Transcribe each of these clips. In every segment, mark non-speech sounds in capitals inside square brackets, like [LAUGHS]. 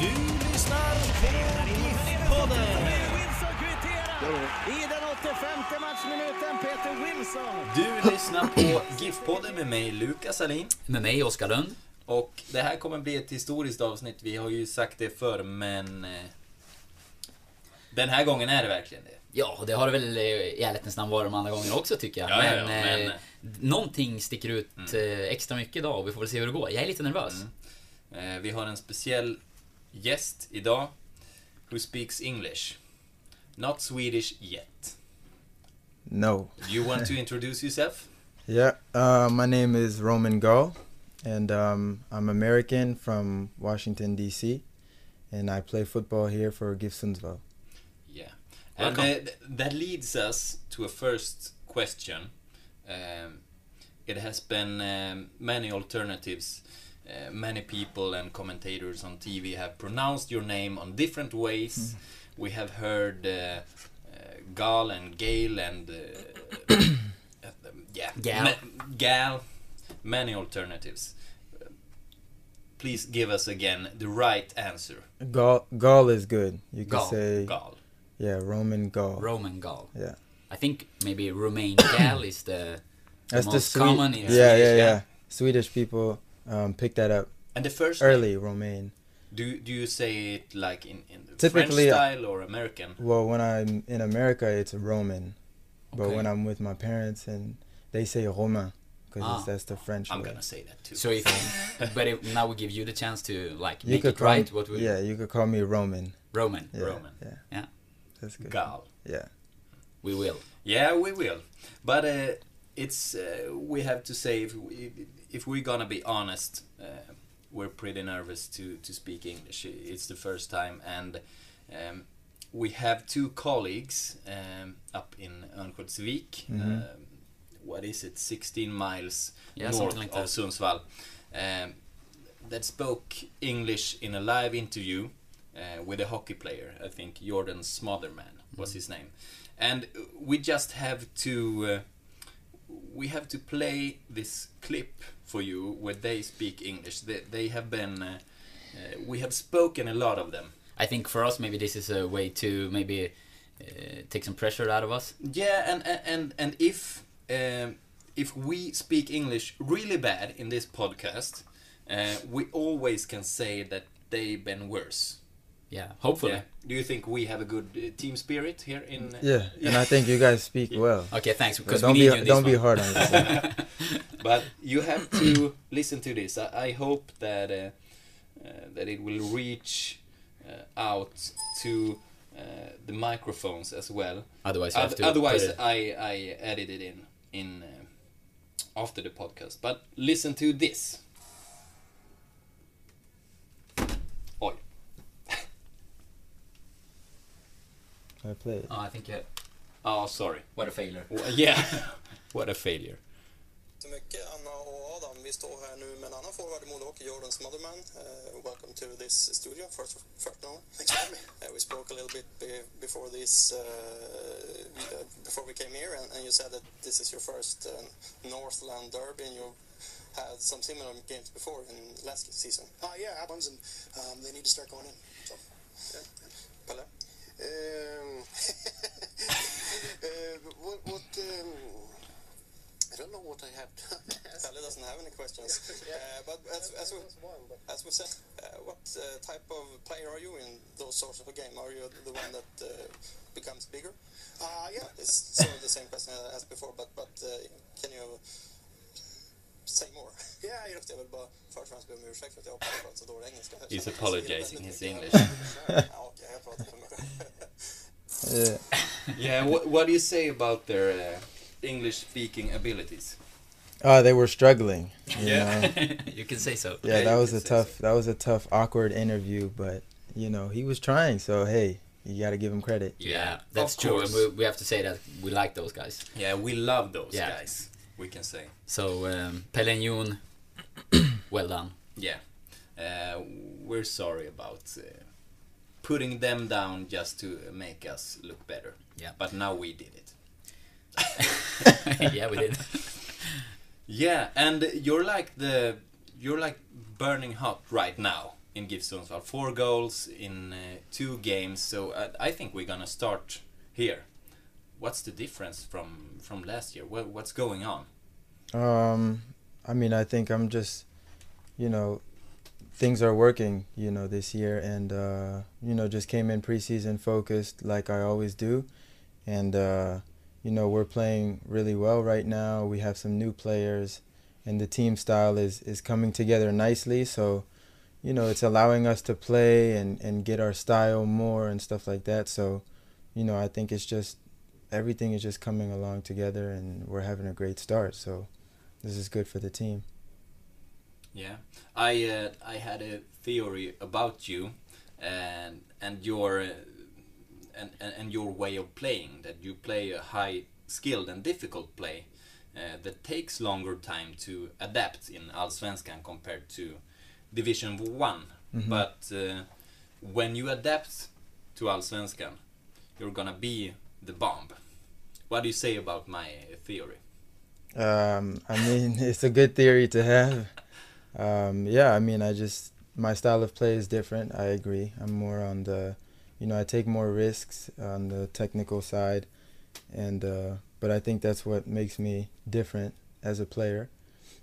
Du lyssnar på GIF-podden. I den 85 matchminuten Peter Wilson. Du lyssnar på GIF-podden med mig, Lukas Alin. Med mig, Oskar Lund. Och det här kommer bli ett historiskt avsnitt. Vi har ju sagt det förr, men... eh, Den här gången är det verkligen det. Ja, det har det väl eh, i ärlighetens namn varit de andra gångerna också tycker jag. Ja, ja, men, ja, men- eh, någonting sticker ut eh, extra mycket idag och vi får väl se hur det går. Jag är lite nervös. Eh, Vi har en speciell gäst idag. Who speaks English. Not Swedish yet. No. Do you want to [LAUGHS] introduce yourself? Yeah, uh, my name is Roman Gull, and um, I'm American from Washington, D.C., and I play football here for GIF Sundsvall. Yeah. And uh, that leads us to a first question. Um, it has been um, many alternatives. Uh, many people and commentators on TV have pronounced your name on different ways. We have heard uh, uh, Gal and Gale and uh, [COUGHS] yeah, Gal. ma- Gal, many alternatives. Please give us again the right answer. Gull, Gull is good. You could Gull, say, Gal. yeah, Roman Gull. Roman Gall. yeah, I think maybe Romain [COUGHS] Gal is the, the that's the most Swe- common in yeah, Swedish. yeah, yeah. yeah. Swedish people um, pick that up And the first early. Romain. Do do you say it like in in the Typically, uh, French style or American? Well, when I'm in America, it's Roman, but Okay. when I'm with my parents and they say Romain because Ah. that's the French I'm way. gonna say that too. So if, [LAUGHS] but if, now we give you the chance to like You make could it call right. me, What would yeah, you could call me Roman. Roman? Yeah, Roman. Yeah. Yeah. That's good. Gal. Yeah. We will. Yeah, we will. But uh, it's uh, we have to say if we, if we're gonna be honest, uh, we're pretty nervous to to speak English. It's the first time, and um, we have two colleagues um, up in Örnsköldsvik. Mhm. Um, what is it? 16 miles Yeah, north like of that. Sundsvall. Um, that spoke English in a live interview uh, with a hockey player. I think Jordan Smotherman was his name, and uh, we just have to uh, we have to play this clip for you where they speak English. They, they have been uh, uh, we have spoken a lot of them. I think for us maybe this is a way to maybe uh, take some pressure out of us. Yeah, and and and, and if um, if we speak English really bad in this podcast, uh, we always can say that they've been worse. Yeah, hopefully. Yeah. Do you think we have a good uh, team spirit here in? uh, Yeah, and I think you guys speak well. Okay, thanks. Because don't we need be you in don't be hard on yourself. [LAUGHS] but you have to [CLEARS THROAT] listen to this. I, I hope that uh, uh, that it will reach uh, out to uh, the microphones as well. Otherwise, you have Oth- to otherwise, I I edit it in in uh, after the podcast. But listen to this. I play it. Oh, I think you. Oh, sorry. What a failure. W- [LAUGHS] [LAUGHS] Yeah. what a failure. så mycket, Anna och Adam. Vi står här nu med en annan forward i Modo Jordan Smotherman. Uh, welcome to this studio. First, first no, thanks for me. Uh, we spoke a little bit be, before this, uh, uh, before we came here, and, and you said that this is your first uh, Northland derby, and you had some similar games before in last season. Uh, yeah, happens, and um, they need to start going in. So, Yeah. Pelle? Um, uh, [LAUGHS] what? what um, I don't know what I have. To Pelle doesn't have any questions. [LAUGHS] Uh, but as, as, we, as we said, uh, what uh, type of player are you in those sorts of a game? Are you the one that uh, becomes bigger? Uh, yeah. It's sort of the same question as before, but but uh, can you say more. yeah, you know, jag vill bara först och främst be om ursäkt för att jag pratar så dålig engelska. He's apologizing his English. [LAUGHS] Yeah. yeah, what, what do you say about their uh, English speaking abilities? Uh, they were struggling. You Yeah. know? [LAUGHS] you can say so. yeah, Yeah, that was a say tough that was a tough awkward interview but you know he was trying so hey you got to give him credit Yeah, that's of true. And we, we have to say that we like those guys. Yeah, we love those Yeah. guys. We can say. So um, Pelle and Jon, [COUGHS] well done. Yeah, uh, we're sorry about uh, putting them down just to make us look better. Yeah. but now we did it. [LAUGHS] yeah, we did. [LAUGHS] Yeah, and you're like the you're like burning hot right now in GIF Sundsvall. Four goals in uh, two games, so uh, I think we're gonna start here. What's the difference from from last year? What, what's going on? um i mean i think i'm just you know things are working you know this year. And uh you know just came in preseason focused like i always do. And uh you know we're playing really well right now. We have some new players and the team style is is coming together nicely. So you know it's allowing us to play and and get our style more and stuff like that. So you know i think it's just everything is just coming along together and we're having a great start. So this is good for the team Yeah, I uh, I had a theory about you, and and your uh, and, and and your way of playing that you play a high skilled and difficult play uh, that takes longer time to adapt in Allsvenskan compared to Division One. But uh, when you adapt to Allsvenskan, you're gonna be the bomb. What do you say about my theory? um i mean [LAUGHS] it's a good theory to have um yeah i mean i just my style of play is different. I agree. I'm more on the you know i take more risks on the technical side and uh but i think that's what makes me different as a player.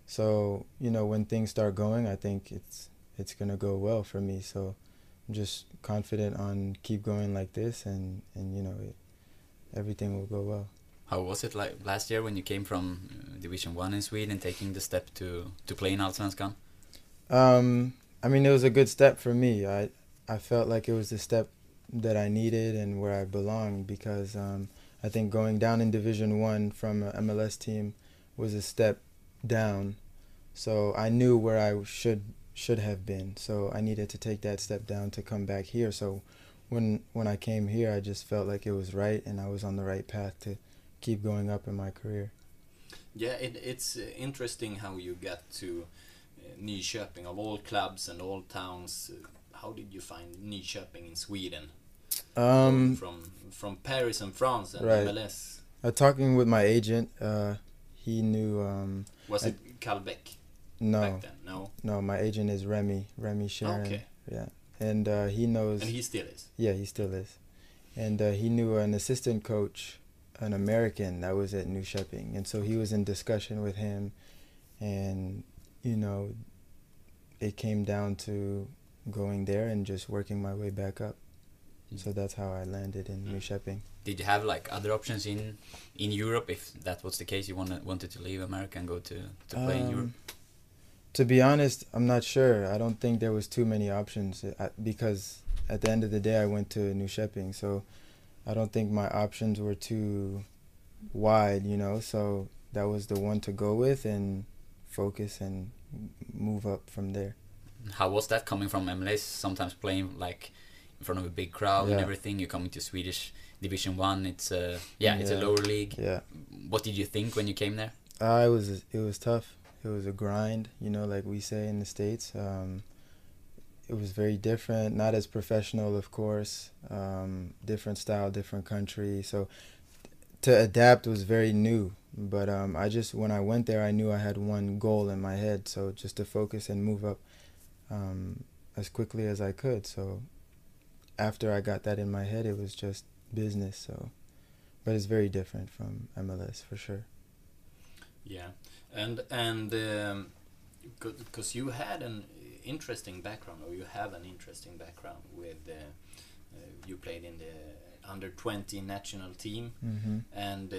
So you know when things start going i think it's it's going to go well for me. So i'm just confident on keep going like this and and you know it, everything will go well How was it like last year when you came from uh, Division One in Sweden, and taking the step to to play in Allsvenskan? Um, I mean, it was a good step for me. I I felt like it was the step that I needed and where I belonged because um, I think going down in Division One from a MLS team was a step down. So I knew where I should should have been. So I needed to take that step down to come back here. So when when I came here, I just felt like it was right and I was on the right path to keep going up in my career. Yeah, it, it's uh, interesting how you got to uh, Nyköping of all clubs and all towns. Uh, how did you find Nyköping in Sweden? Um, from from Paris and France and Right. MLS. uh, talking with my agent, uh, he knew. Um, Was I- it Calbeck no, back then? No, No, my agent is Remy, Remy Sharon. Okay. Yeah, and uh, he knows. and he still is. yeah, he still is, and uh, he knew an assistant coach, an American that was at Nyköping, and so he was in discussion with him, and you know, it came down to going there and just working my way back up. So that's how I landed in Nyköping. Did you have like other options in in Europe if that was the case? You wanted wanted to leave America and go to to play in Europe. Um, To be honest, I'm not sure. I don't think there was too many options uh, because at the end of the day, I went to Nyköping, so I don't think my options were too wide, you know. So that was the one to go with and focus and move up from there. How was that coming from MLS? Sometimes playing like in front of a big crowd and everything. You come into Swedish Division One. It's uh, yeah, it's a lower league. Yeah, What did you think when you came there? uh, it was it was tough. It was a grind, you know, like we say in the states. Um, it was very different, not as professional, of course. Um, different style, different country. So to adapt was very new. But um, I just when I went there, I knew I had one goal in my head. So just to focus and move up um, as quickly as I could. So after I got that in my head, it was just business. So, but it's very different from MLS for sure. Yeah, and and because you had an interesting background, or you have an interesting background with uh, uh, you played in the under twenty national team, hmm and uh,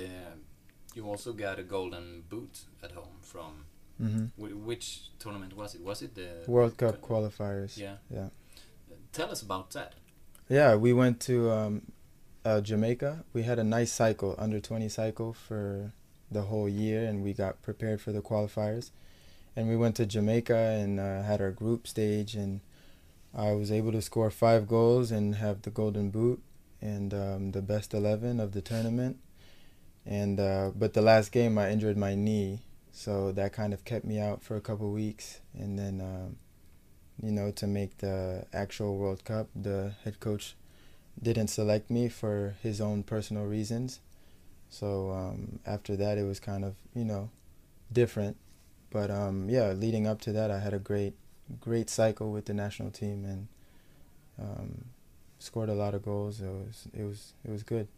you also got a golden boot at home from hmm Wh- which tournament was it? Was it the World Cup qualifiers. Yeah. Yeah. Tell us about that. Yeah, we went to um, uh, Jamaica. We had a nice cycle, under 20 cycle for the whole year, and we got prepared for the qualifiers. And we went to Jamaica and uh, had our group stage, and I was able to score five goals and have the golden boot and um, the best 11 of the tournament. And uh, but the last game, I injured my knee, so that kind of kept me out for a couple weeks, and then. Um, you know, to make the actual World Cup. The head coach didn't select me for his own personal reasons. So um, after that, it was kind of, you know, different. But um, yeah, leading up to that, I had a great, great cycle with the national team and um, scored a lot of goals. It was, it was, it was good.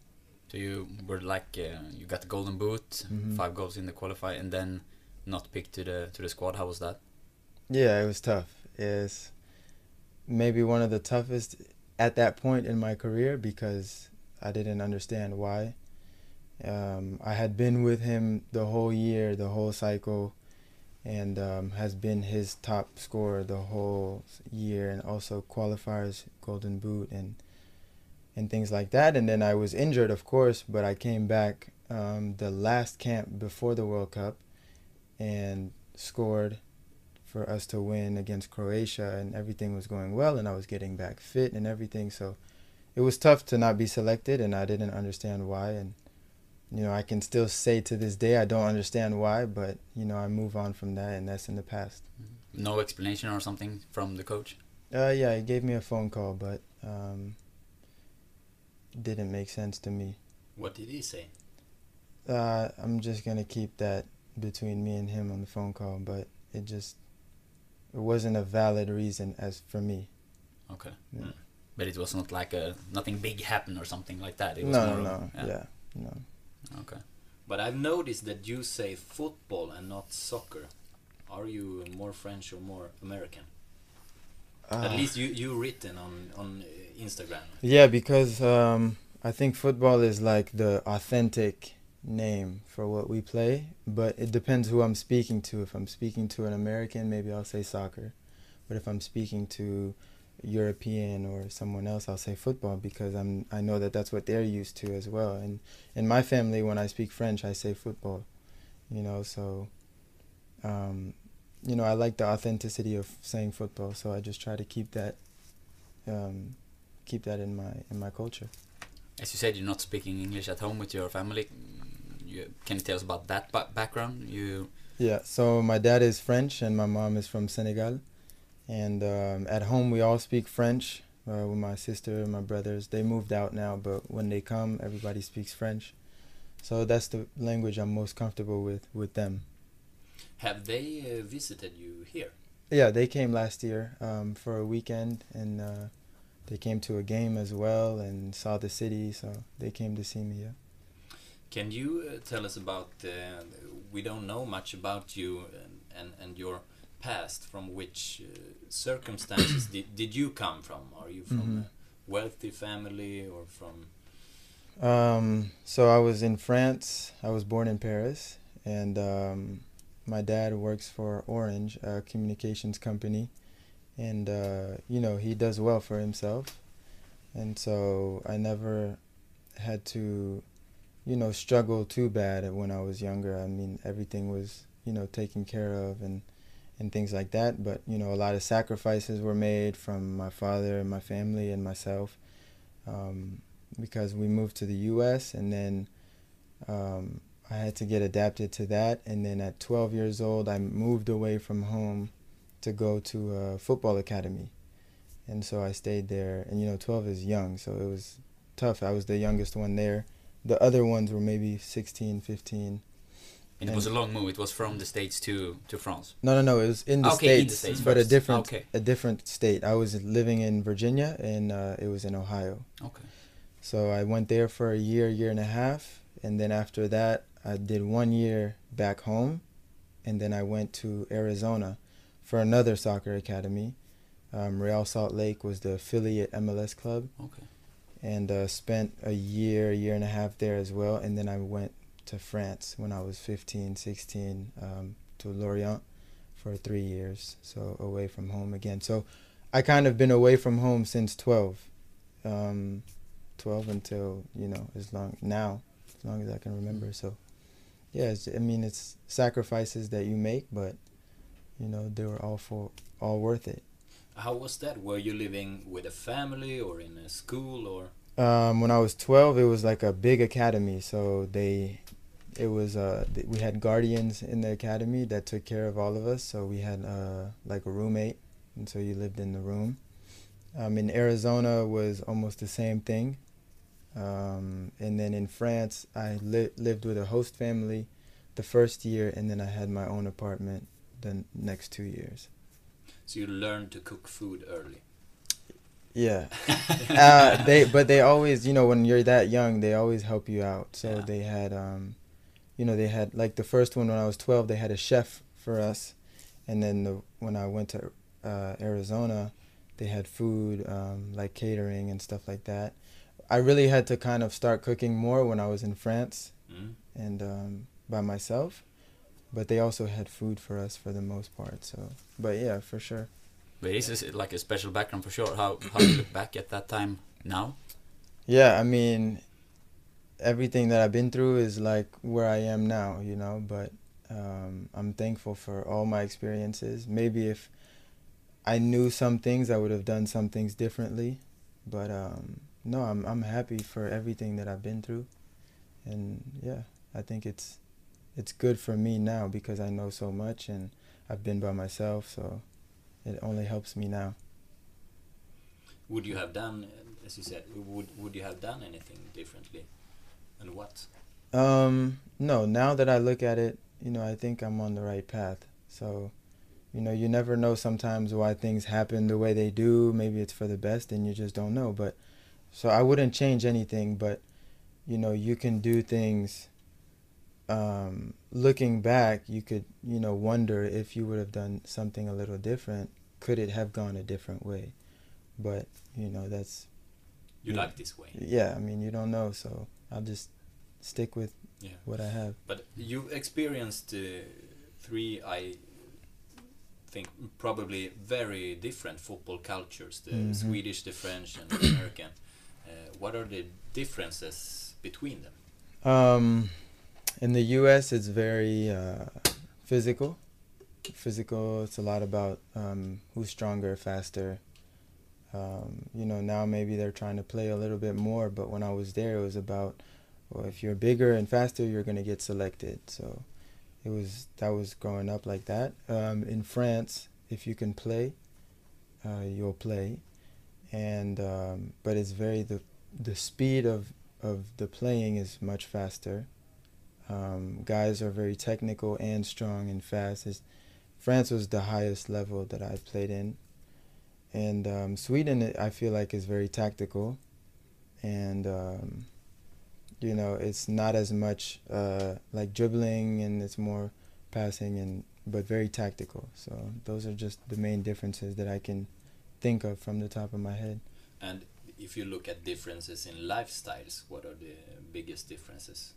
So you were like uh, you got the golden boot, Mhm. five goals in the qualify, and then not picked to the to the squad. How was that? Yeah, it was tough. It's maybe one of the toughest at that point in my career because I didn't understand why. Um, I had been with him the whole year, the whole cycle, and um, has been his top scorer the whole year, and also qualifiers, Golden Boot, and and things like that. And then I was injured, of course, but I came back um, the last camp before the World Cup, and scored for us to win against Croatia and everything was going well and I was getting back fit and everything so it was tough to not be selected and I didn't understand why and you know I can still say to this day I don't understand why but you know I move on from that and that's in the past. No explanation or something from the coach. Uh yeah, he gave me a phone call but um didn't make sense to me. What did he say? Uh I'm just going to keep that between me and him on the phone call but it just it wasn't a valid reason as for me. Okay. Yeah. But it was not like a nothing big happened or something like that. It was No, more no, no. Yeah. No. Okay. But I've noticed that you say football and not soccer. Are you more French or more American? At Ah. least you you written on on uh, Instagram. Yeah, because um, I think football is like the authentic name for what we play, but it depends who I'm speaking to. If I'm speaking to an American, maybe I'll say soccer, but if I'm speaking to European or someone else, I'll say football because I'm I know that that's what they're used to as well. And in my family, when I speak French, I say football. You know, so um, you know, I like the authenticity of saying football, so I just try to keep that um, keep that in my in my culture. As you said, you're not speaking English at home with your family. Mm, You, can you tell us about that ba- background? You Yeah, so my dad is French and my mom is from Senegal. And um, at home, we all speak French uh, with my sister and my brothers. They moved out now, but when they come, everybody speaks French. So that's the language I'm most comfortable with with them. Have they uh, visited you here? Yeah, they came last year um, for a weekend and uh, they came to a game as well and saw the city. So they came to see me. Yeah. Can you uh, tell us about? Uh, we don't know much about you and and, and your past. From which uh, circumstances did [COUGHS] did you come from? Are you from Mhm. a wealthy family or from? Um, so I was in France. I was born in Paris, and um, my dad works for Orange, a communications company, and uh, you know he does well for himself, and so I never had to, you know, struggle too bad when I was younger. I mean, everything was you know taken care of and and things like that. But you know, a lot of sacrifices were made from my father and my family and myself. Um, because we moved to the U.S. and then um, I had to get adapted to that. And then at 12 years old, I moved away from home to go to a football academy, and so I stayed there. And you know, 12 is young, so it was tough. I was the youngest one there. The other ones were maybe 16, 15. And it was a long move. It was from the states to to France. No, no, no. It was in the Okay, in the states, States but a different, Okay. a different state. I was living in Virginia, and uh, it was in Ohio. Okay. So I went there for a year, year and a half, and then after that, I did one year back home, and then I went to Arizona for another soccer academy. Um, Real Salt Lake was the affiliate MLS club, Okay. and uh, spent a year, year and a half there as well. And then I went to France when I was 15, 16 um, to Lorient, for three years, so away from home again. So I kind of been away from home since 12, um, 12 until you know as long now, as long as I can remember. So yeah, it's, I mean it's sacrifices that you make, but you know they were all for all worth it. How was that? Were you living with a family or in a school or? Um, when I was 12, it was like a big academy, so they it was uh th- we had guardians in the academy that took care of all of us. So we had uh like a roommate. And so you lived in the room. Um in arizona was almost the same thing. Um and then in france i li- lived with a host family the first year. And then i had my own apartment the n- next two years. So you learned to cook food early. yeah. [LAUGHS] Uh, they but they always you know when you're that young they always help you out. So Yeah. they had um you know they had like the first one when i was 12 they had a chef for us and then the, when i went to uh, arizona they had food um, like catering and stuff like that i really had to kind of start cooking more when i was in france Mm. and um, by myself but they also had food for us for the most part so but yeah for sure But this is like a special background for sure. How how [CLEARS THROAT] you look back at that time now? Yeah, I mean, everything that I've been through is like where I am now, you know, but um, I'm thankful for all my experiences. Maybe if I knew some things, I would have done some things differently, but um, no, I'm I'm happy for everything that I've been through, and yeah, I think it's it's good for me now because I know so much and I've been by myself, so it only helps me now. Would you have done, as you said, would would you have done anything differently, and what? Um, no, now that I look at it, you know, I think I'm on the right path. So, you know, you never know sometimes why things happen the way they do. Maybe it's for the best and you just don't know. But so I wouldn't change anything, but you know, you can do things um looking back, you could, you know, wonder if you would have done something a little different, could it have gone a different way? But, you know, that's You like this way, yeah, I mean, you don't know, so I'll just stick with Yeah. what I have. but you've experienced uh, three, I think, probably very different football cultures: the Mhm. Swedish, the French, and the American. Uh, what are the differences between them? Um, in the U.S., it's very uh, physical. Physical. It's a lot about um, who's stronger, faster. Um, you know, now maybe they're trying to play a little bit more, but when I was there, it was about, well, if you're bigger and faster, you're gonna get selected. So, it was that was growing up like that. Um, in France, if you can play, uh, you'll play, and um, but it's very the the speed of of the playing is much faster. Um, guys are very technical and strong and fast. It's, France was the highest level that I played in, and um, Sweden I feel like is very tactical, and um, you know it's not as much uh, like dribbling and it's more passing and but very tactical. So those are just the main differences that I can think of from the top of my head. And if you look at differences in lifestyles, what are the biggest differences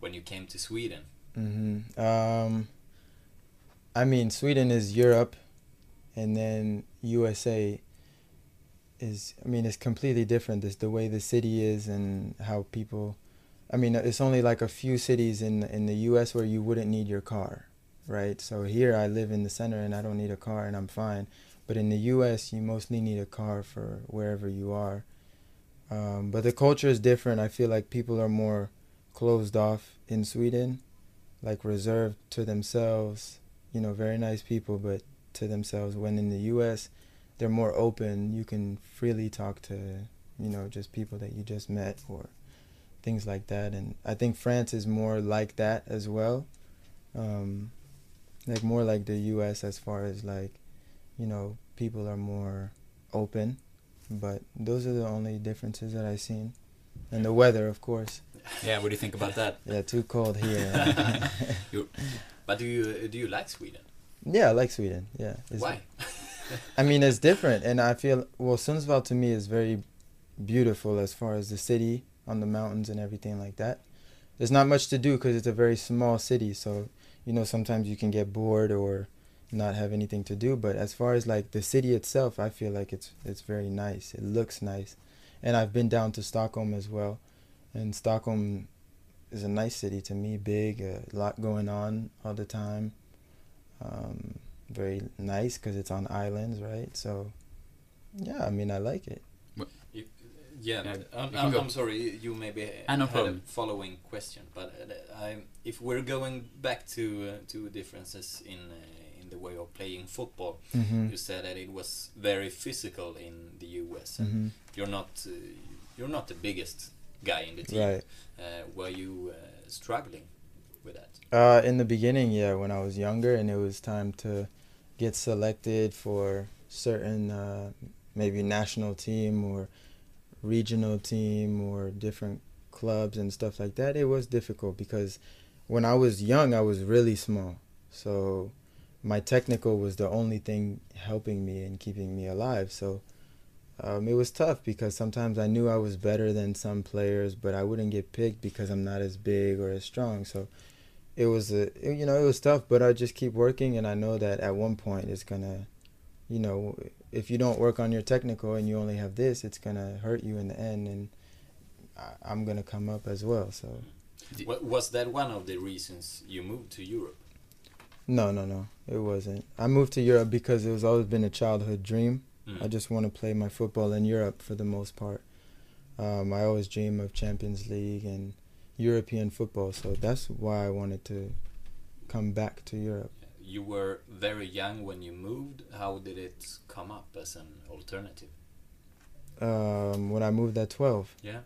when you came to Sweden? hmm Um, I mean, Sweden is Europe, and then USA is. I mean, it's completely different. It's the way the city is and how people. I mean, it's only like a few cities in in the U.S. where you wouldn't need your car, right? So here I live in the center and I don't need a car and I'm fine. But in the U.S., you mostly need a car for wherever you are. Um, but the culture is different. I feel like people are more closed off in Sweden, like reserved to themselves. You know, very nice people, but to themselves. When in the U.S., they're more open. You can freely talk to, you know, just people that you just met or things like that. And I think France is more like that as well. Um, like more like the U.S. as far as like, you know, people are more open. But those are the only differences that I've seen. And the weather, of course. Yeah, what do you think about that? Yeah, too cold here. [LAUGHS] But do you do you like Sweden? Yeah, I like Sweden. Yeah. It's, Why? I mean, it's different, and I feel well. Sundsvall to me is very beautiful as far as the city on the mountains and everything like that. There's not much to do because it's a very small city, so you know sometimes you can get bored or not have anything to do. But as far as like the city itself, I feel like it's it's very nice. It looks nice, and I've been down to Stockholm as well, and Stockholm is a nice city to me. Big, a lot going on all the time. Um, very nice because it's on islands, right? So, yeah, I mean, I like it. You, yeah, Yeah, I'm, I'm. I'm sorry. You maybe Ah, no had problem. a following question, but uh, I, if we're going back to uh, to differences in uh, in the way of playing football, Mm-hmm. you said that it was very physical in the US. And Mm-hmm. You're not uh, you're not the biggest guy in the team. Right. Uh, were you uh, struggling with that? Uh, in the beginning, yeah, when I was younger, and it was time to get selected for certain uh, maybe national team or regional team or different clubs and stuff like that. It was difficult because when I was young, I was really small, so my technical was the only thing helping me and keeping me alive. So. Um, it was tough because sometimes I knew I was better than some players, but I wouldn't get picked because I'm not as big or as strong. So it was a you know it was tough but i just keep working and i know that at one point it's gonna you know if you don't work on your technical and you only have this it's gonna hurt you in the end and I, i'm gonna come up as well so Was that one of the reasons you moved to Europe? no no no it wasn't i moved to europe because it was always been a childhood dream Mm. i just want to play my football in europe for the most part um, i always dream of champions league and european football so that's why i wanted to come back to europe You were very young when you moved. How did it come up as an alternative? um, when i moved at 12 Yeah.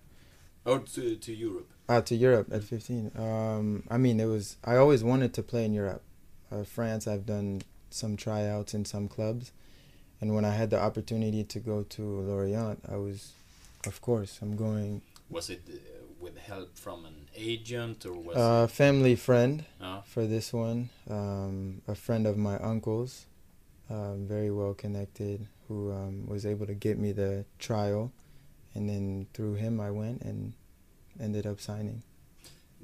Or to to Europe. Uh, to Europe at 15. Um, I mean, it was. I always wanted to play in Europe. Uh, France, I've done some tryouts in some clubs, and when I had the opportunity to go to Lorient, I was, of course, I'm going. Was it uh, with help from an agent or was Uh, family friend it? Uh, for this one. Um, a friend of my uncle's, um, very well connected, who um, was able to get me the trial, and then through him I went and ended up signing.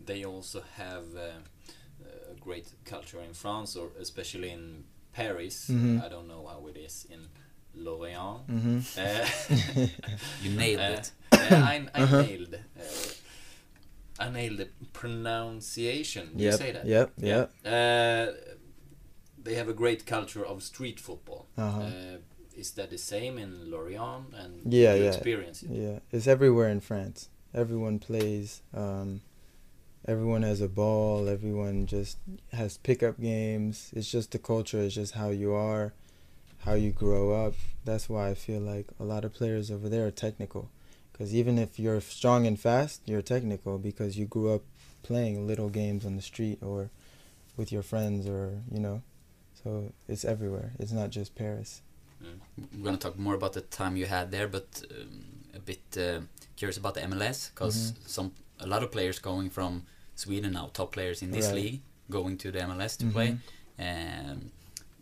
they also have uh, a great culture in France, or especially in Paris. Mhm. I don't know how it is in Lorient. hmm Uh, [LAUGHS] You nailed uh, it. uh, I, I [LAUGHS] Uh-huh. nailed. Uh, I nailed the pronunciation. Do you say that? Yep. Yep. Uh, they have a great culture of street football. Uh-huh. Uh, is that the same in Lorient and Yeah, you yeah. experience it? Yeah, it's everywhere in France. Everyone plays. Um, everyone has a ball. Everyone just has pickup games. It's just the culture. It's just how you are, how you grow up. That's why I feel like a lot of players over there are technical. Because even if you're strong and fast, you're technical because you grew up playing little games on the street or with your friends or, you know. So it's everywhere. It's not just Paris. We're gonna talk more about the time you had there, but um, a bit uh, curious about the MLS because Mhm. some a lot of players going from Sweden now, top players in this Right. league, going to the MLS to Mhm. play. Um,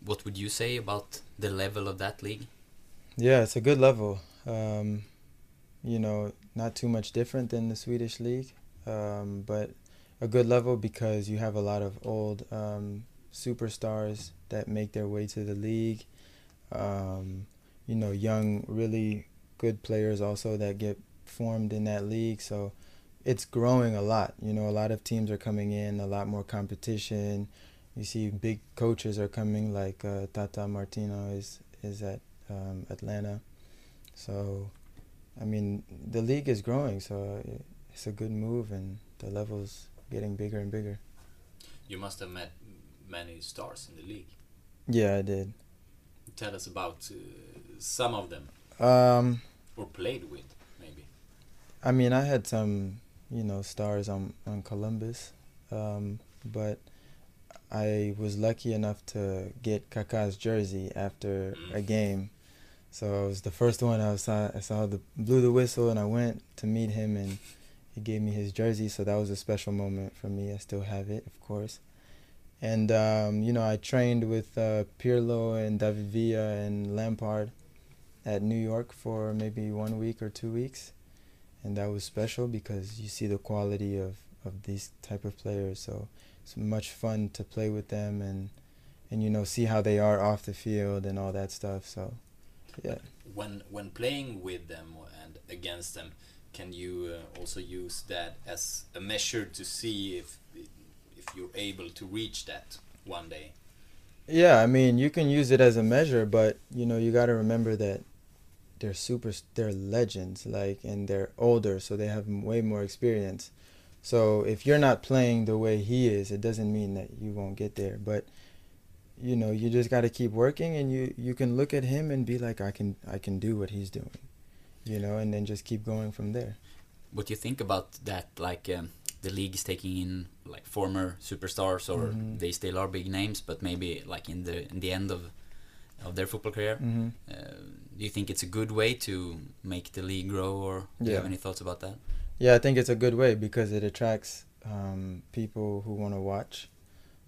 what would you say about the level of that league? Yeah, it's a good level. Um, you know, not too much different than the Swedish league, um, but a good level because you have a lot of old um, superstars that make their way to the league. Um, you know, young, really good players also that get formed in that league. So it's growing a lot. You know, a lot of teams are coming in, a lot more competition. You see, big coaches are coming, like uh, Tata Martino is is at um, Atlanta. So, I mean, the league is growing, so it's a good move, and the level's getting bigger and bigger. You must have met many stars in the league. Yeah, I did. Tell us about uh, some of them, Um, or played with, maybe. I mean, I had some, you know, stars on on Columbus, um, but I was lucky enough to get Kaká's jersey after a game. So I was the first one I saw. I saw the blew the whistle, and I went to meet him, and he gave me his jersey. So that was a special moment for me. I still have it, of course. And um, you know, I trained with uh, Pirlo and David Villa and Lampard at New York for maybe one week or two weeks and that was special because you see the quality of, of these type of players so it's much fun to play with them and and you know see how they are off the field and all that stuff. So, yeah. When when playing with them and against them, can you uh, also use that as a measure to see if if you're able to reach that one day? Yeah, I mean, you can use it as a measure, but you know, you got to remember that they're super, they're legends, like, and they're older, so they have way more experience. So if you're not playing the way he is, it doesn't mean that you won't get there. But you know, you just got to keep working, and you you can look at him and be like, I can I can do what he's doing, you know, and then just keep going from there. What do you think about that? Like um, the league is taking in like former superstars, or Mhm. they still are big names, but maybe like in the in the end of of their football career. Mhm. Uh, do you think it's a good way to make the league grow, or do you have any thoughts about that? Yeah, I think it's a good way because it attracts um, people who want to watch.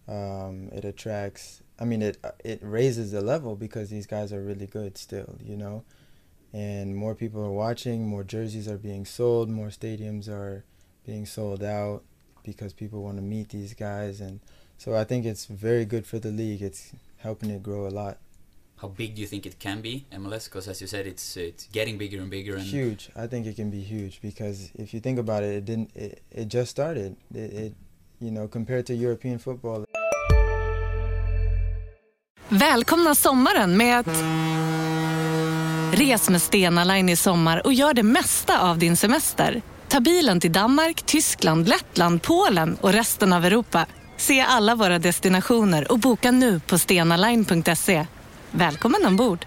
Um, it attracts. I mean, it it raises the level because these guys are really good still, you know, and more people are watching. More jerseys are being sold. More stadiums are being sold out because people want to meet these guys, and so I think it's very good for the league. It's helping it grow a lot. How big do you think it can be, MLS? Because as you said, it's it's getting bigger and bigger. And huge. I think it can be huge because if you think about it, it didn't. It, it just started. It, it, you know, compared to European football, Välkomna sommaren med att... Res med Stena Line i sommar och gör det mesta av din semester. Ta bilen till Danmark, Tyskland, Lettland, Polen och resten av Europa. Se alla våra destinationer och boka nu på stenaline.se. Välkommen ombord!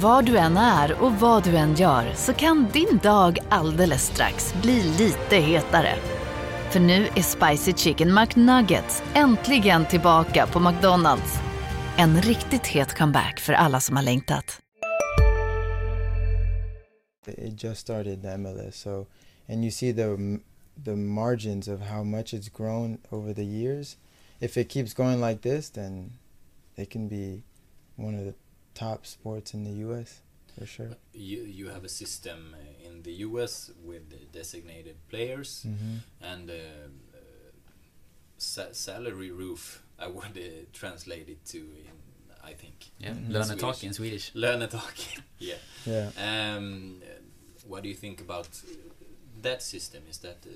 Var du än är och vad du än gör så kan din dag alldeles strax bli lite hetare. För nu är Spicy Chicken McNuggets äntligen tillbaka på McDonalds. En riktigt het comeback för alla som har längtat. it just started the MLS. So, and you see the the margins of how much it's grown over the years. If it keeps going like this, then it can be one of the top sports in the U.S. for sure. You you have a system uh, in the U.S. with the designated players Mhm. and uh, uh, sa- salary roof. I would uh, translate it to in I think. Yeah, Mhm. lönetak in Swedish. Lönetak. [LAUGHS] yeah. Yeah. Um, what do you think about that system? Is that uh,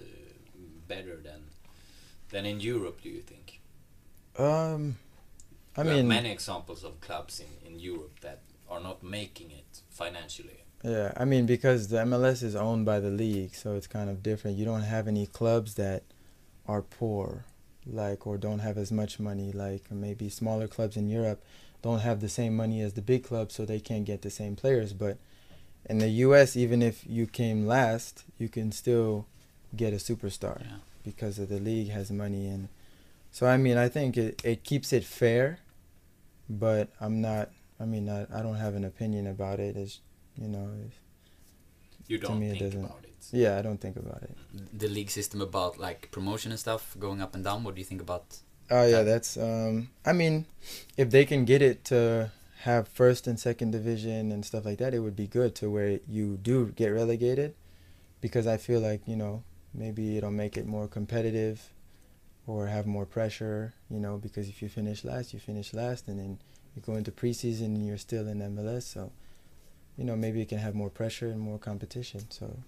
better than than in Europe? Do you think? Um, I have mean, many examples of clubs in, in Europe that are not making it financially. Yeah, I mean because the MLS is owned by the league, so it's kind of different. You don't have any clubs that are poor, like or don't have as much money. Like maybe smaller clubs in Europe don't have the same money as the big clubs, so they can't get the same players. But in the U.S., even if you came last, you can still get a superstar Yeah. because of the league has money and. So I mean, I think it, it keeps it fair, but I'm not. I mean, I, I don't have an opinion about it. It's you know, it's, You To don't me, it think doesn't- about it. yeah, I don't think about it. The league system about like promotion and stuff going up and down. What do you think about? Oh yeah, That- that's. Um, I mean, if they can get it to have first and second division and stuff like that, it would be good to where you do get relegated, because I feel like you know maybe it'll make it more competitive, or have more pressure. You know, because if you finish last, you finish last, and then you go into preseason and you're still in MLS. So, you know, maybe it can have more pressure and more competition. So,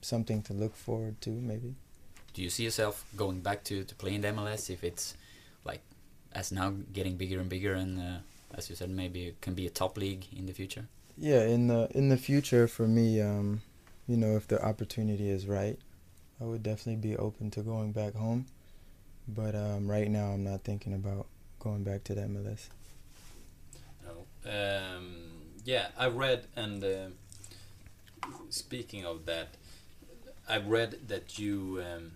something to look forward to, maybe. Do you see yourself going back to to play in the MLS if it's like as now getting bigger and bigger and uh, as you said maybe it can be a top league in the future? yeah in the in the future for me um you know if the opportunity is right i would definitely be open to going back home but um right now i'm not thinking about going back to the mls No. Um, yeah, I read, and uh, speaking of that, I read that you um,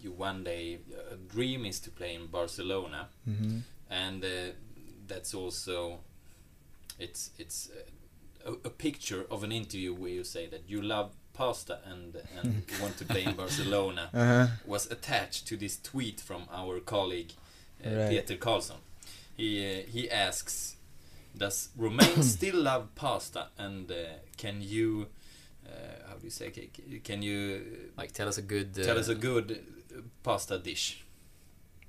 you one day a dream is to play in Barcelona, mm-hmm. and uh, that's also it's it's uh, a, a picture of an interview where you say that you love pasta and and [LAUGHS] want to play in Barcelona uh-huh was attached to this tweet from our colleague uh, Right. Peter Karlsson. He uh, he asks, "Does Romain [COUGHS] still love pasta? And uh, can you, uh, how do you say, can you Like tell us a good. Uh, tell us a good uh, pasta dish?"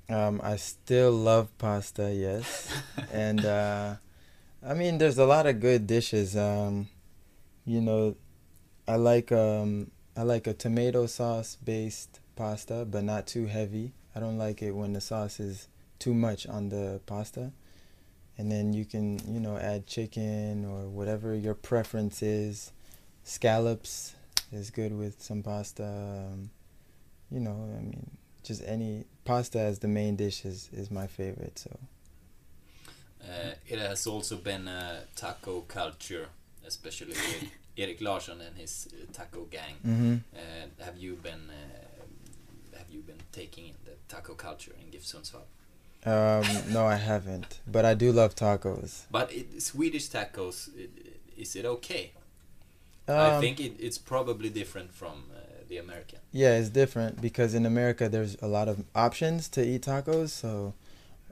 Um, I still love pasta, yes, [LAUGHS] and uh, I mean, there's a lot of good dishes. Um, you know, I like um, I like a tomato sauce based pasta, but not too heavy. I don't like it when the sauce is too much on the pasta. And then you can, you know, add chicken or whatever your preference is. Scallops is good with some pasta. Um, you know, I mean, just any pasta as the main dish is, is my favorite. So. Uh, it has also been a taco culture, especially with Eric Larsson and his uh, taco gang. Mm-hmm. Uh, have you been uh, have you been taking in the taco culture in GIF Sundsvall? Um, no, I haven't, but I do love tacos. But it, Swedish tacos, it, is it okay? Um, I think it, it's probably different from uh, the American. Yeah, it's different because in America there's a lot of options to eat tacos. So,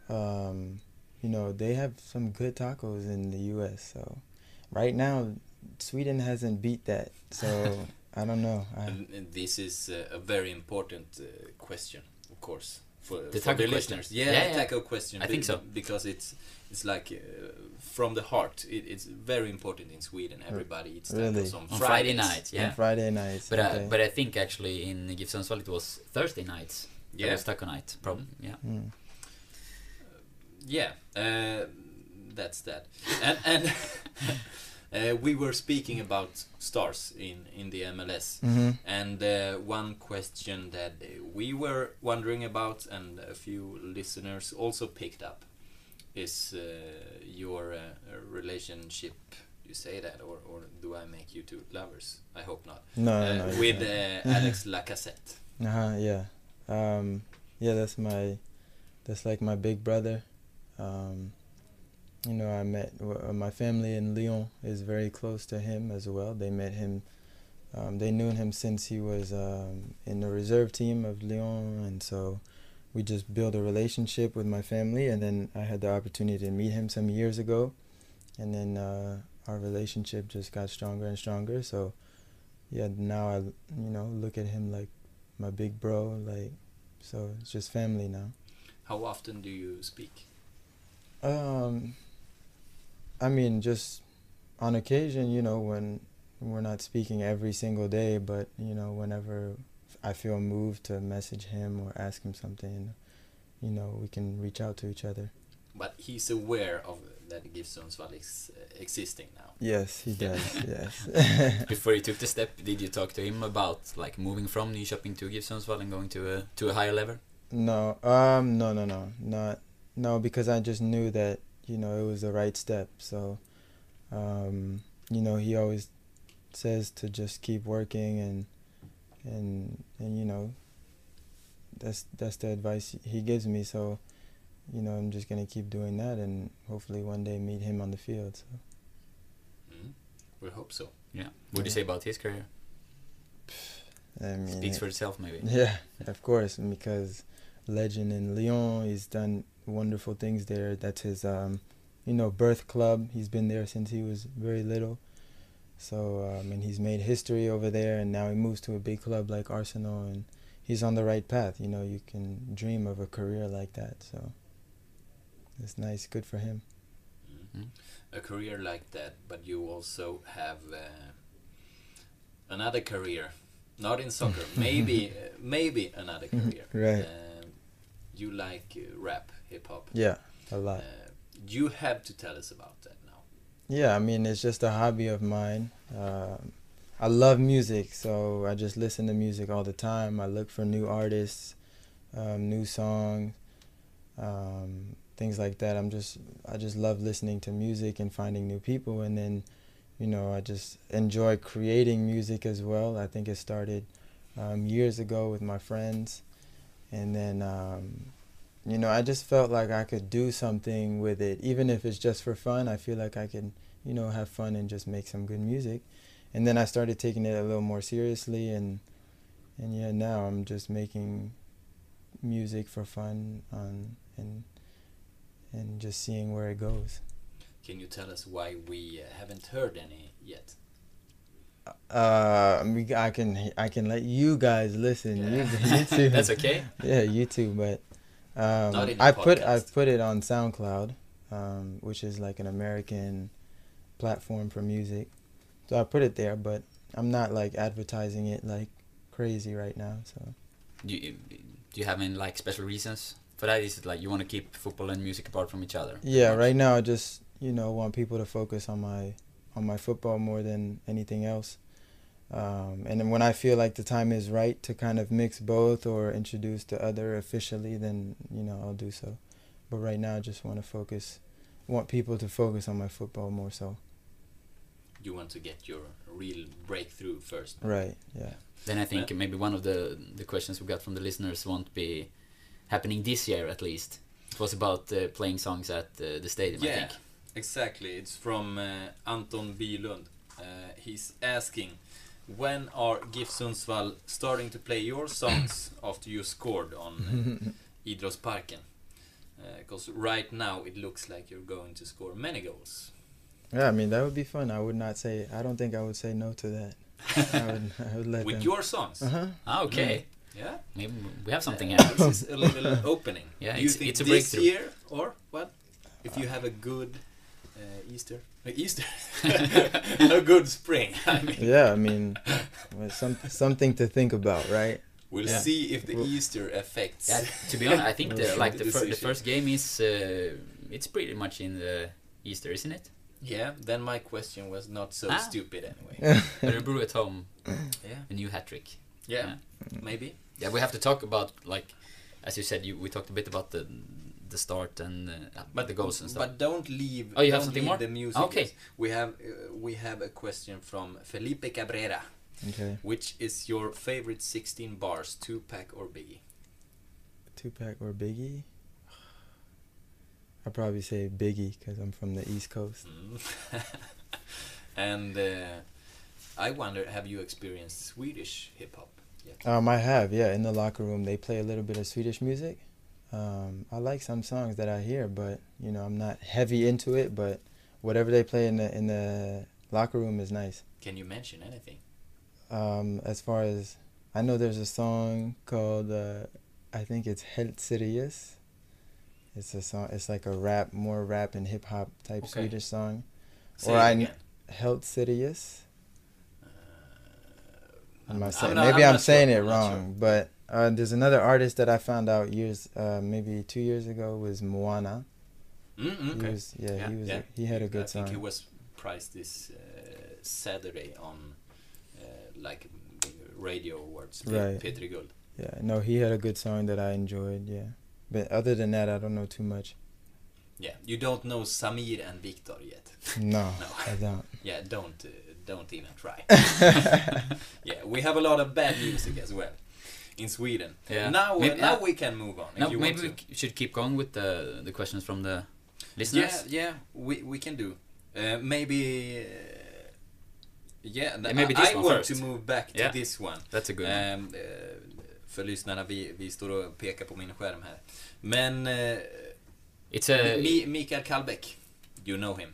um, you know, they have some good tacos in the U.S. So, right now, Sweden hasn't beat that. So, [LAUGHS] I don't know. I, And, and this is uh, a very important uh, question, of course, for The for taco the listeners. Yeah, Yeah, yeah. taco question. I think so. because it's it's like uh, from the heart. It, it's very important in Sweden. Everybody eats Really? tacos on, On Friday night, yeah. On Friday nights. But okay. uh, but I think actually in GIF Sundsvall it was Thursday nights. It Yeah. was taco night. Problem. Yeah. Mm. Yeah, uh, that's that. And and [LAUGHS] [LAUGHS] uh, we were speaking about stars in in the MLS, Mhm. and uh, one question that we were wondering about, and a few listeners also picked up, is uh, your uh, relationship. You say that, or, or do I make you two lovers? I hope not. No, no, Uh, no, with uh, Alex Lacazette. [LAUGHS] Uh huh. Yeah. Um, yeah. That's my. That's like my big brother. Um, you know, I met uh, my family in Lyon is very close to him as well. They met him. Um, they knew him since he was um, in the reserve team of Lyon, and so we just built a relationship with my family. And then I had the opportunity to meet him some years ago, and then uh, our relationship just got stronger and stronger. So, yeah, now I you know look at him like my big bro, like so it's just family now. How often do you speak? Um, I mean, just on occasion, you know, when we're not speaking every single day, but you know, whenever I feel moved to message him or ask him something, you know, we can reach out to each other. But he's aware of that GIF Sundsvall is existing now. Yes, he does. [LAUGHS] yes. [LAUGHS] Before you took the step, did you talk to him about like moving from Nyköping to GIF Sundsvall and going to a to a higher level? No, um, no, no, no, not no, because I just knew that you know it was the right step. So, um, you know, he always says to just keep working and and and you know, that's that's the advice he gives me. So, you know, I'm just gonna keep doing that and hopefully one day meet him on the field. So. Mm. We hope so. Yeah. What do you say about his career? I mean, Speaks for itself, maybe. [LAUGHS] Yeah, of course, because legend in Lyon, he's done wonderful things there. That's his, um, you know, birth club. He's been there since he was very little. So, um, and he's made history over there, and now he moves to a big club like Arsenal, and he's on the right path. You know, you can dream of a career like that. So, it's nice, good for him. Mm. A career like that, but you also have uh, another career, not in soccer. [LAUGHS] maybe, uh, maybe another career. Right. Um, you like uh, rap, hip hop. Yeah, a lot. Uh, you have to tell us about that now. Yeah, I mean, it's just a hobby of mine. Um, I love music, so I just listen to music all the time. I look for new artists, um, new songs, um, things like that. I'm just, I just love listening to music and finding new people, and then, you know, I just enjoy creating music as well. I think it started um, years ago with my friends, and then, um, you know, I just felt like I could do something with it, even if it's just for fun. I feel like I can, you know, have fun and just make some good music. And then I started taking it a little more seriously, and and yeah, now I'm just making music for fun, on and and just seeing where it goes. Can you tell us why we uh, haven't heard any yet? Uh, I, can I can let you guys listen. You, Yeah. [LAUGHS] you too. [LAUGHS] That's okay. Yeah, you too. But Um, in put I put it on SoundCloud, um, which is like an American platform for music. So I put it there, but I'm not like advertising it like crazy right now. So Do you, do you have any like special reasons for that? Is it like you want to keep football and music apart from each other? yeah, right now I just you know want people to focus on my on my football more than anything else. Um, and then when I feel like the time is right to kind of mix both or introduce the other officially, then you know I'll do so. But right now, I just want to focus, want people to focus on my football more so. You want to get your real breakthrough first. Right. Yeah. Then I think maybe one of the the questions we got from the listeners won't be happening this year at least. It was about uh, playing songs at uh, the stadium. I Yeah, think. Exactly. It's from uh, Anton Bylund. Uh, he's asking, when are GIF Sundsvall starting to play your songs [CLEARS THROAT] after you scored on uh, [LAUGHS] Idrottsparken? Because right now it looks like you're going to score many goals. Yeah, I mean that would be fun. I would not say. I don't think I would say no to that. I would. I would [LAUGHS] let With them. your songs? Uh huh. Ah, okay. Yeah. Maybe we have something Uh, here. this is a little [LAUGHS] opening. Yeah, Do you it's- think it's a this breakthrough. year or what? If you have a good uh, Easter, uh, Easter, [LAUGHS] a good spring. [LAUGHS] I mean, Yeah, I mean, well, some something to think about, right? we'll Yeah. see if the Easter affects. Yeah, to be honest, I think [LAUGHS] the, like the, fir- the first game is uh, it's pretty much in the Easter, isn't it? Yeah, then my question was not so Ah. stupid anyway. Örebro at home, Yeah, a new hat trick. yeah, maybe. Yeah, we have to talk about like, as you said, you we talked a bit about the the start and uh, But the goals and stuff. But don't leave. Oh, you have don't something leave more? The music. Okay. yet. We have uh, we have a question from Felipe Cabrera. Okay. Which is your favorite 16 bars, Tupac or biggie? Tupac or Biggie? [SIGHS] I'd probably say Biggie because I'm from the East Coast. Mm. [LAUGHS] and uh, I wonder, have you experienced Swedish hip hop yet? Um, I have, yeah. In the locker room, they play a little bit of Swedish music. Um, I like some songs that I hear, but you know, I'm not heavy into it. But whatever they play in the in the locker room is nice. Can you mention anything? Um, as far as I know, there's a song called uh, I think it's Helt Serious. It's a song. It's like a rap, more rap and hip hop type Okay. Swedish song. Say or I again. Helt Serious. I'm not I'm not- maybe I'm I'm, saying sure, it wrong, but uh, there's another artist that I found out years, uh, maybe two years ago, was Moana. Mm, He okay. was, yeah, he was, a, he had a good I think he was prized this uh, Saturday on uh, like radio awards. Right. P3 Guld. Yeah, no, he had a good song that I enjoyed. Yeah, but other than that, I don't know too much. Yeah, you don't know Samir and Viktor yet. No, [LAUGHS] No. I don't. Yeah, don't uh, don't even try. [LAUGHS] [LAUGHS] yeah, we have a lot of bad music as well in Sweden. Yeah. Now, uh, Maybe- now uh, we can move on. If no, you maybe want we should keep going with the the questions from the Yeah, listeners. yeah, we we can do. Uh, maybe. Uh, yeah, Yeah, maybe I, this I one want first. to move back to Yeah. this one. That's a good one. Um, för lyssnarna, vi, vi står och pekar på min skärm här. Men eh, It's a Mi, Mikael Kallbäck, you know him?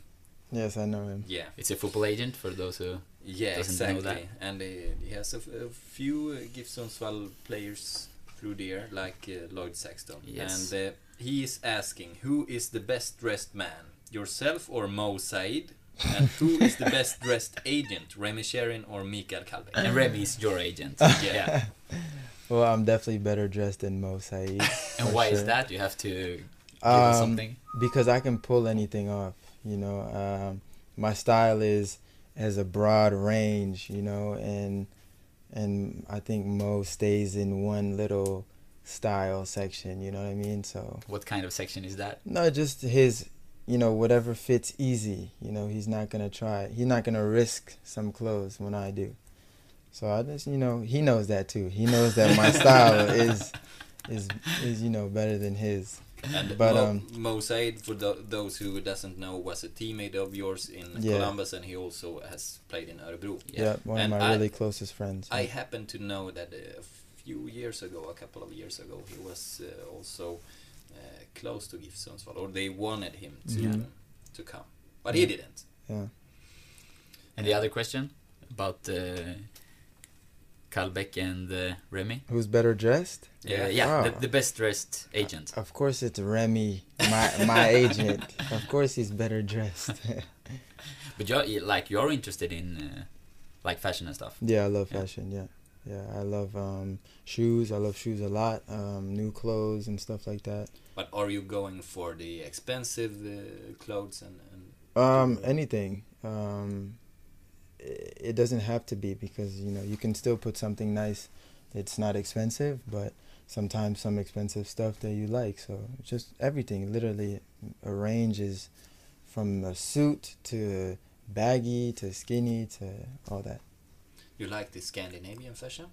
Yes, I know him. Yeah. it's a football agent for those who Yeah, doesn't know that. exactly. And uh, he has a, f- a few uh, GIF Sundsvall players through the year, like uh, Lloyd Saxton. Yes. And uh, he is asking, who is the best dressed man? Yourself or Mo Saeid? And [LAUGHS] who is the best dressed agent? Remy Sherin or Mikael Kallbäck? And Remy is your agent. [LAUGHS] Yeah. Well, I'm definitely better dressed than Mo Saeid. [LAUGHS] And for why is that? You have to give us Um, something. because I can pull anything off. You know, um, my style is has a broad range. You know, and and I think Mo stays in one little style section. You know what I mean? So What kind of section is that? no, just his. You know, whatever fits easy. You know, he's not gonna try. He's not gonna risk some clothes when I do. So I just, you know, he knows that too. He knows that my style [LAUGHS] is is is you know better than his. And But, Mo, um, Mo Saeid, for tho- those who doesn't know, was a teammate of yours in Yeah. Columbus, and he also has played in Örebro. Yeah, one And of my I- really closest friends. I happen to know that uh, a few years ago, a couple of years ago, he was uh, also uh, close to GIF Sundsvall, or they wanted him to Yeah. to come, but he didn't. yeah. And the other question about uh, Kallbäck and uh, Remy. Who's better dressed? Yeah, yeah, Oh. the, the best dressed agent. Of course, it's Remy, my my [LAUGHS] agent. Of course, he's better dressed. [LAUGHS] But you're like you're interested in uh, like fashion and stuff. yeah, I love Yeah. fashion. Yeah, yeah, I love um, shoes. I love shoes a lot. Um, new clothes and stuff like that. But are you going for the expensive uh, clothes and, and Um, anything. Um, it, doesn't have to be because you know you can still put something nice. It's not expensive, but sometimes some expensive stuff that you like. So just everything. Literally, a range is from a suit to baggy to skinny to all that. you like the Scandinavian fashion?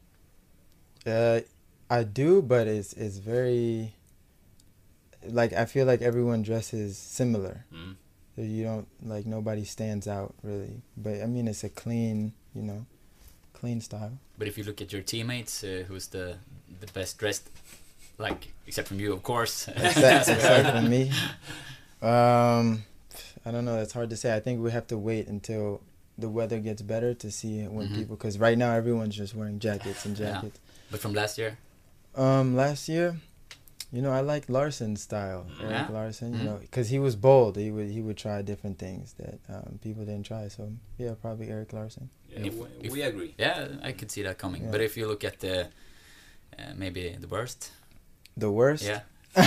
Uh, I do, but it's it's very. Like I feel like everyone dresses similar. Mm. You don't like nobody stands out really. But I mean, it's a clean, you know, clean style. But if you look at your teammates, uh, who's the the best dressed, like except from you, of course. [LAUGHS] Except, except for me. [LAUGHS] Um, I don't know. It's hard to say. I think we have to wait until the weather gets better to see when Mhm. people. Because right now everyone's just wearing jackets and Yeah. jackets. But from last year, Um, last year, you know, I like Larsson's style. Yeah? Eric Larsson, you Mhm. know, because he was bold. He would he would try different things that um, people didn't try. So yeah, probably Eric Larsson. Yeah, If- we, if- we agree. yeah, I could see that coming. Yeah. But if you look at the uh, maybe the worst, The worst. yeah, [LAUGHS]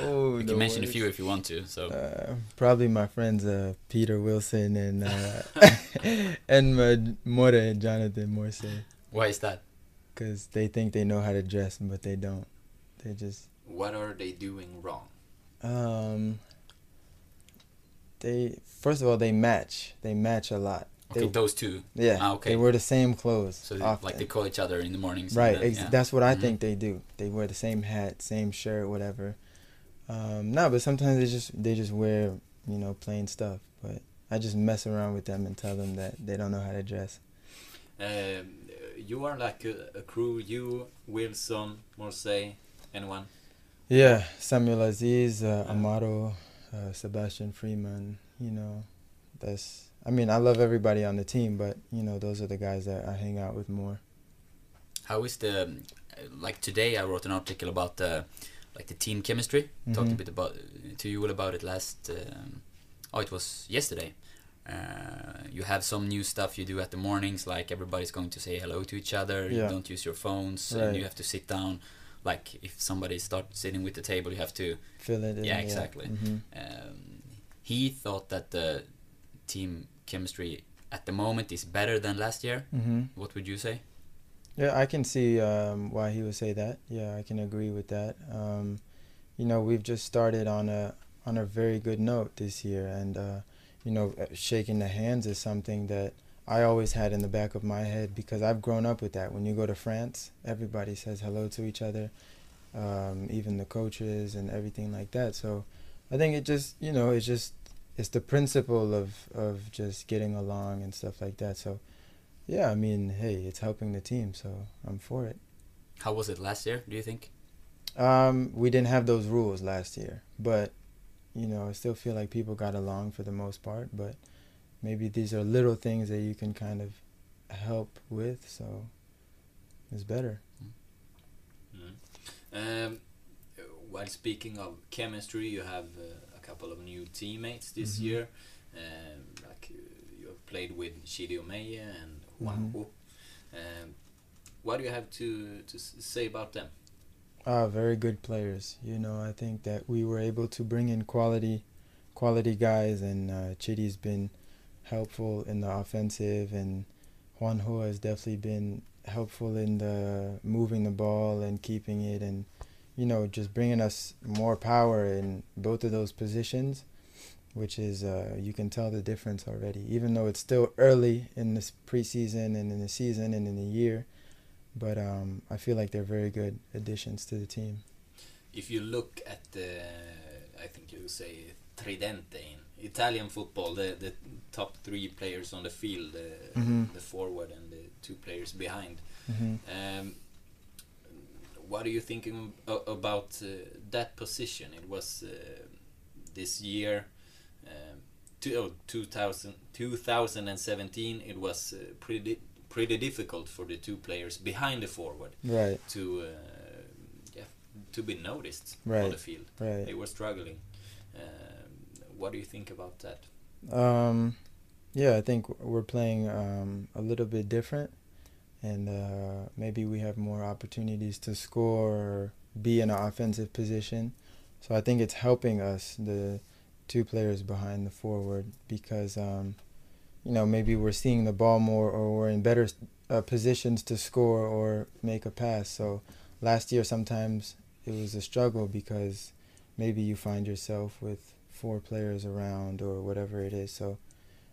oh, you the can mention a few if you want to. So Uh, probably my friends uh, Peter Wilson and uh, [LAUGHS] and my More Jonathan Morsay, why is that? because they think they know how to dress, but they don't. They just What are they doing wrong? um. They first of all they match. They match a lot. Okay, They- those two. Yeah. Ah, okay. They wear the same clothes. So they, like they call each other in the mornings. Right. then- Ex- yeah. That's what I Mhm. think they do. They wear the same hat, same shirt, whatever. Um, no, but sometimes they just they just wear you know plain stuff. But I just mess around with them and tell them that they don't know how to dress. Um, you are like a, a crew. You, Wilson, Morsay, anyone? Yeah, Samuel Aziz, uh, Yeah. Amaro, uh, Sebastian Freeman. You know, that's. I mean, I love everybody on the team, but you know, those are the guys that I hang out with more. How is the like today? I wrote an article about the like the team chemistry. Talked a bit about to you all about it last. Um, oh, it was yesterday. Uh, you have some new stuff you do at the mornings, like everybody's going to say hello to each other. You don't use your phones, Right. and you have to sit down. Like if somebody starts sitting with the table, you have to. fill it. in, Yeah, exactly. hmm Um, he thought that the team chemistry at the moment is better than last year. hmm What would you say? Yeah, I can see um, why he would say that. Yeah, I can agree with that. Um, you know, we've just started on a on a very good note this year, and uh, you know, shaking the hands is something that I always had in the back of my head because I've grown up with that. When you go to France, everybody says hello to each other, um, even the coaches and everything like that. So, I think it just you know it's just it's the principle of of just getting along and stuff like that. So. Yeah, I mean, hey, it's helping the team, so I'm for it. How was it last year? Do you think? Um, we didn't have those rules last year, but you know, I still feel like people got along for the most part. But maybe these are little things that you can kind of help with, so it's better. Mm. Um, while speaking of chemistry, you have uh, a couple of new teammates this Mhm. year. Um, like uh, you have played with Chidi Omeje and Juan Mhm. Um, what do you have to to s- say about them? Ah, very good players. You know, I think that we were able to bring in quality, quality guys, and uh, Chidi's been helpful in the offensive, and Juanjo has definitely been helpful in the moving the ball and keeping it, and you know, just bringing us more power in both of those positions, which is uh, you can tell the difference already. Even though it's still early in this preseason and in the season and in the year but um, I feel like they're very good additions to the team. If you look at the, I think you say Tridente Italian football, the the top three players on the field, uh, Mhm. the forward and the two players behind. hmm Um, what are you thinking about uh, that position? It was uh, this year, um, two, oh, 2000, 2017. It was uh, predi- pretty difficult for the two players behind the forward Right. to uh, yeah to be noticed on the field. Right. They were struggling. What do you think about that? Um, yeah, I think we're playing um, a little bit different, and uh, maybe we have more opportunities to score or be in an offensive position. So I think it's helping us, the two players behind the forward, because um, you know maybe we're seeing the ball more, or we're in better uh, positions to score or make a pass. So last year sometimes it was a struggle because maybe you find yourself with four players around or whatever it is. So,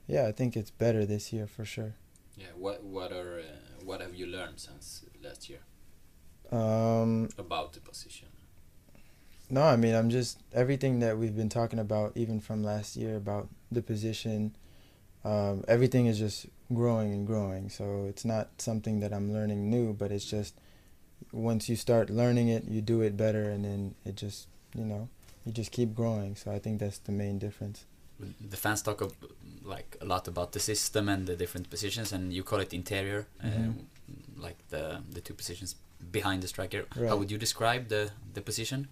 yeah, I think it's better this year for sure. Yeah. What what are uh, what have you learned since last year Um, about the position? no, I mean, I'm just everything that we've been talking about, even from last year, about the position. Um, everything is just growing and growing. So it's not something that I'm learning new, but it's just once you start learning it, you do it better, and then it just you know you just keep growing. So I think that's the main difference. The fans talk of, like a lot about the system and the different positions, and you call it interior, Mhm. um, like the the two positions behind the striker. Right. How would you describe the the position?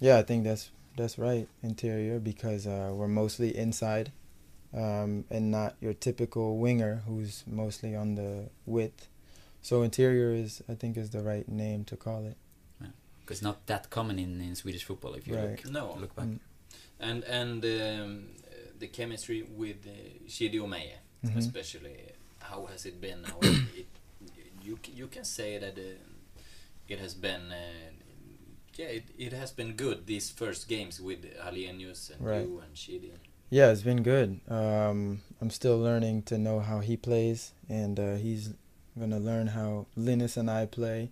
Yeah, I think that's that's right. Interior because uh, we're mostly inside, um, and not your typical winger who's mostly on the width. So interior is I think is the right name to call it. Because not that common in, in Swedish football. If you Right. look No. look back. Mm. And and um, the chemistry with uh, Chidi Omeje, Mhm. especially, how has it been now? [COUGHS] it, you you can say that uh, it has been uh, yeah it, it has been good these first games with Hallenius and Right. you and Chidi. Yeah, it's been good. Um, I'm still learning to know how he plays, and uh, he's gonna learn how Linus and I play.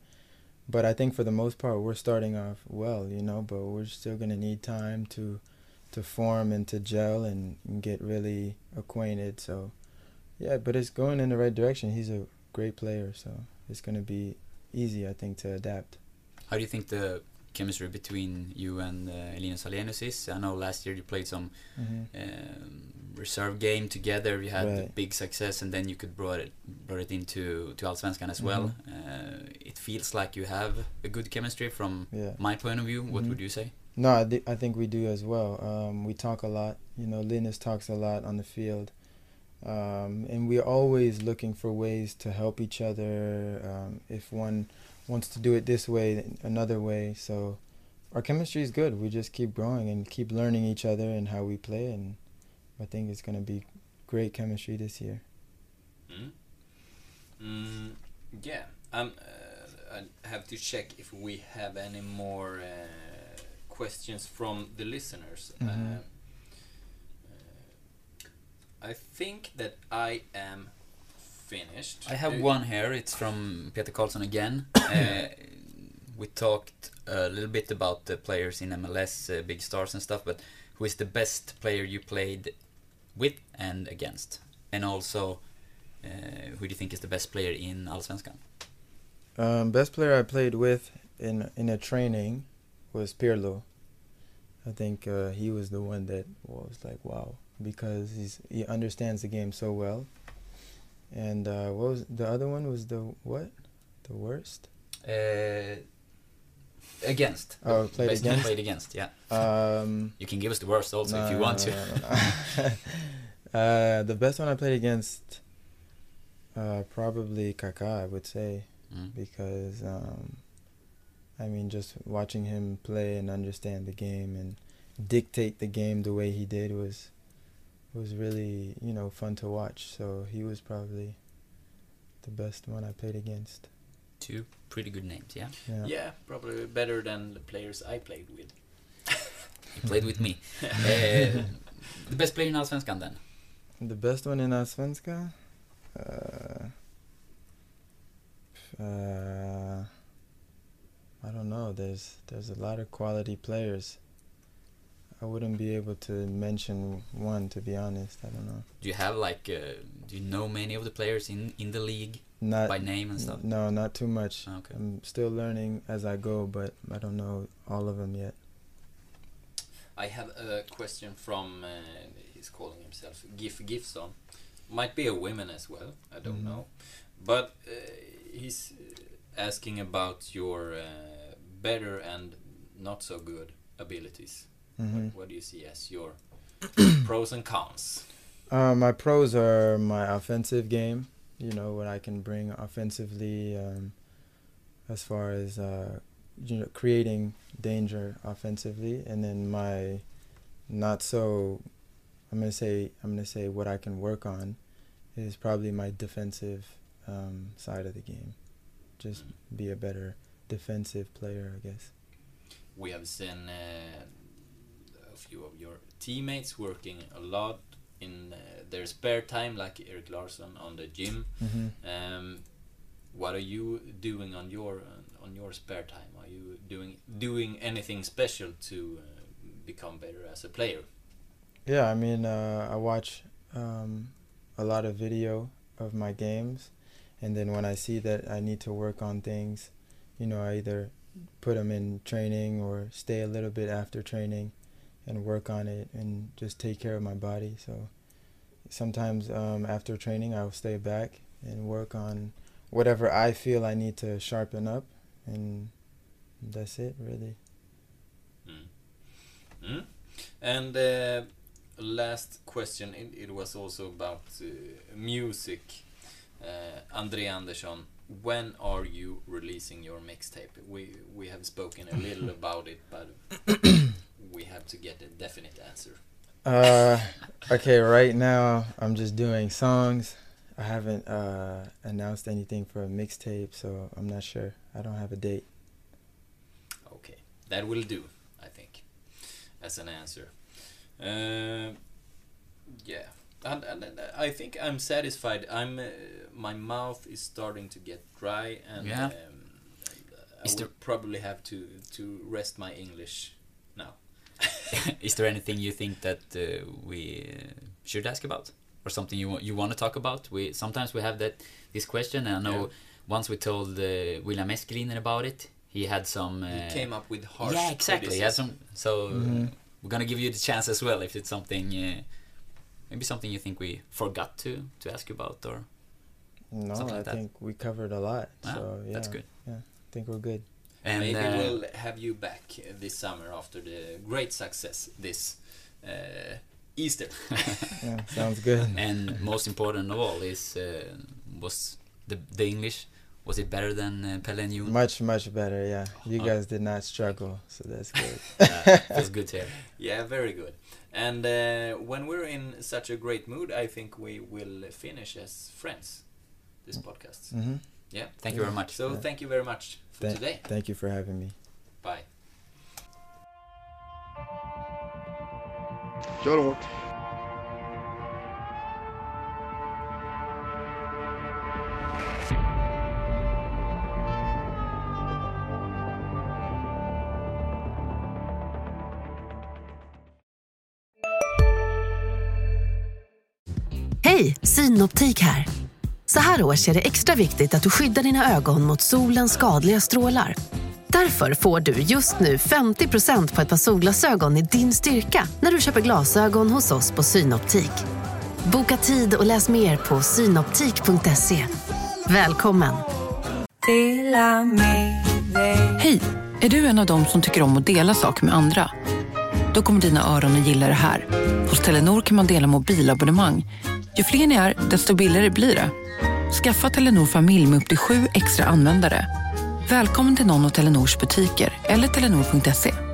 But I think for the most part, we're starting off well, you know. But we're still gonna need time to to form and to gel and, and get really acquainted. So, yeah, but it's going in the right direction. He's a great player, so it's gonna be easy, I think, to adapt. How do you think the chemistry between you and uh, Hallenius is? I know last year you played some hmm um, reserve game together. You had Right. big success, and then you could brought it brought it into to Allsvenskan as well. Uh, it feels like you have a good chemistry from Yeah. my point of view. What Mhm. would you say? No, I, thi- I think we do as well. Um, we talk a lot. You know, Linus talks a lot on the field. Um, and we're always looking for ways to help each other. Um, if one wants to do it this way, then another way. So our chemistry is good. We just keep growing and keep learning each other and how we play. And I think it's going to be great chemistry this year. Mm. Mm, yeah, um, uh, I have to check if we have any more uh, questions from the listeners. Mhm. Uh, uh, I think that I am finished. I have Uh, one here. It's from Peter Carlson again. [COUGHS] uh, we talked a little bit about the players in MLS, uh, big stars and stuff, but who is the best player you played with and against? And also, uh, who do you think is the best player in Allsvenskan? Um, best player I played with in in a training was Pirlo. I think uh, he was the one that was like wow because he's he understands the game so well. And uh, what was the other one? Was the what? The worst? Uh, against. Oh, played against? Played against, yeah. Um, [LAUGHS] You can give us the worst also if you no, want to. no, no, no. [LAUGHS] uh, the best one I played against, uh, probably Kaká, I would say. Mm. because um, I mean, just watching him play and understand the game and dictate the game the way he did was was really you know fun to watch. So he was probably the best one I played against. Two pretty good names, yeah. Yeah. Yeah, probably better than the players I played with. [LAUGHS] You played with me. Uh, [LAUGHS] the best player in Allsvenskan then? The best one in Allsvenskan. Uh, uh, I don't know. There's there's a lot of quality players. I wouldn't be able to mention one to be honest. I don't know. Do you have like, uh, do you know many of the players in, in the league Not by name and stuff? No, not too much. Okay. I'm still learning as I go, but I don't know all of them yet. I have a question from, uh, he's calling himself Gif Gifson. Might be a woman as well, I don't Mhm. know. But uh, he's asking about your uh, better and not so good abilities. Mhm. What, what do you see as your [CLEARS THROAT] pros and cons? Uh, my pros are my offensive game. You know what I can bring offensively, um, as far as uh, you know creating danger offensively, and then my not so. I'm gonna say I'm gonna say what I can work on is probably my defensive um, side of the game. Just be a better defensive player, I guess. We have seen uh, a few of your teammates working a lot in uh, their spare time, like Eric Larsson on the gym. Mhm. Um, what are you doing on your uh, on your spare time? Are you doing doing anything special to uh, become better as a player? Yeah, I mean, uh, I watch um, a lot of video of my games, and then when I see that I need to work on things, you know, I either put them in training or stay a little bit after training and work on it and just take care of my body. So sometimes um, after training, I'll stay back and work on whatever I feel I need to sharpen up, and that's it, really. Mm. And uh, last question, it, it was also about uh, music. Uh, Andre Andersson, when are you releasing your mixtape? We we have spoken a little [LAUGHS] about it, but we have to get a definite answer. Uh, okay, right now I'm just doing songs. I haven't uh, announced anything for a mixtape, so I'm not sure. I don't have a date. Okay, that will do, I think, as an answer. Uh, yeah, and, and, and I think I'm satisfied. I'm uh, my mouth is starting to get dry, and Yeah. um, I Is will there- probably have to to rest my English now. [LAUGHS] Is there anything you think that uh, we uh, should ask about, or something you want you want to talk about? We sometimes we have that this question, and I know Yeah. once we told uh, William Eskelinen about it, he had some. Uh, He came up with harsh. yeah, exactly. He had some. So uh, Mhm. we're gonna give you the chance as well if it's something, uh, maybe something you think we forgot to to ask you about, or No, Something I like that. think we covered a lot. Ah, so yeah, that's good. Yeah, I think we're good. And Maybe uh, we'll have you back this summer after the great success this uh, Easter. [LAUGHS] Yeah, sounds good. and most important of all is uh, was the the English. Was it better than uh, Pelle and Jon? Much, much better. Yeah, you Oh. guys did not struggle, so that's good. [LAUGHS] Uh, feels good to hear. [LAUGHS] Yeah, very good. And uh, when we're in such a great mood, I think we will finish as friends this podcast. hmm Yeah. Thank you very much. So Yeah. thank you very much for Thank, today. thank you for having me. Bye. Kör hårt. Hej, Synoptik här. Så här års är det extra viktigt att du skyddar dina ögon mot solens skadliga strålar. Därför får du just nu 50% på ett par solglasögon i din styrka när du köper glasögon hos oss på Synoptik. Boka tid och läs mer på synoptik.se. Välkommen! Hej! Är du en av dem som tycker om att dela saker med andra? Då kommer dina öron att gilla det här. Hos Telenor kan man dela mobilabonnemang. Ju fler ni är, desto billigare blir det. Skaffa Telenor familj med upp till sju extra användare. Välkommen till någon av Telenors butiker eller telenor.se.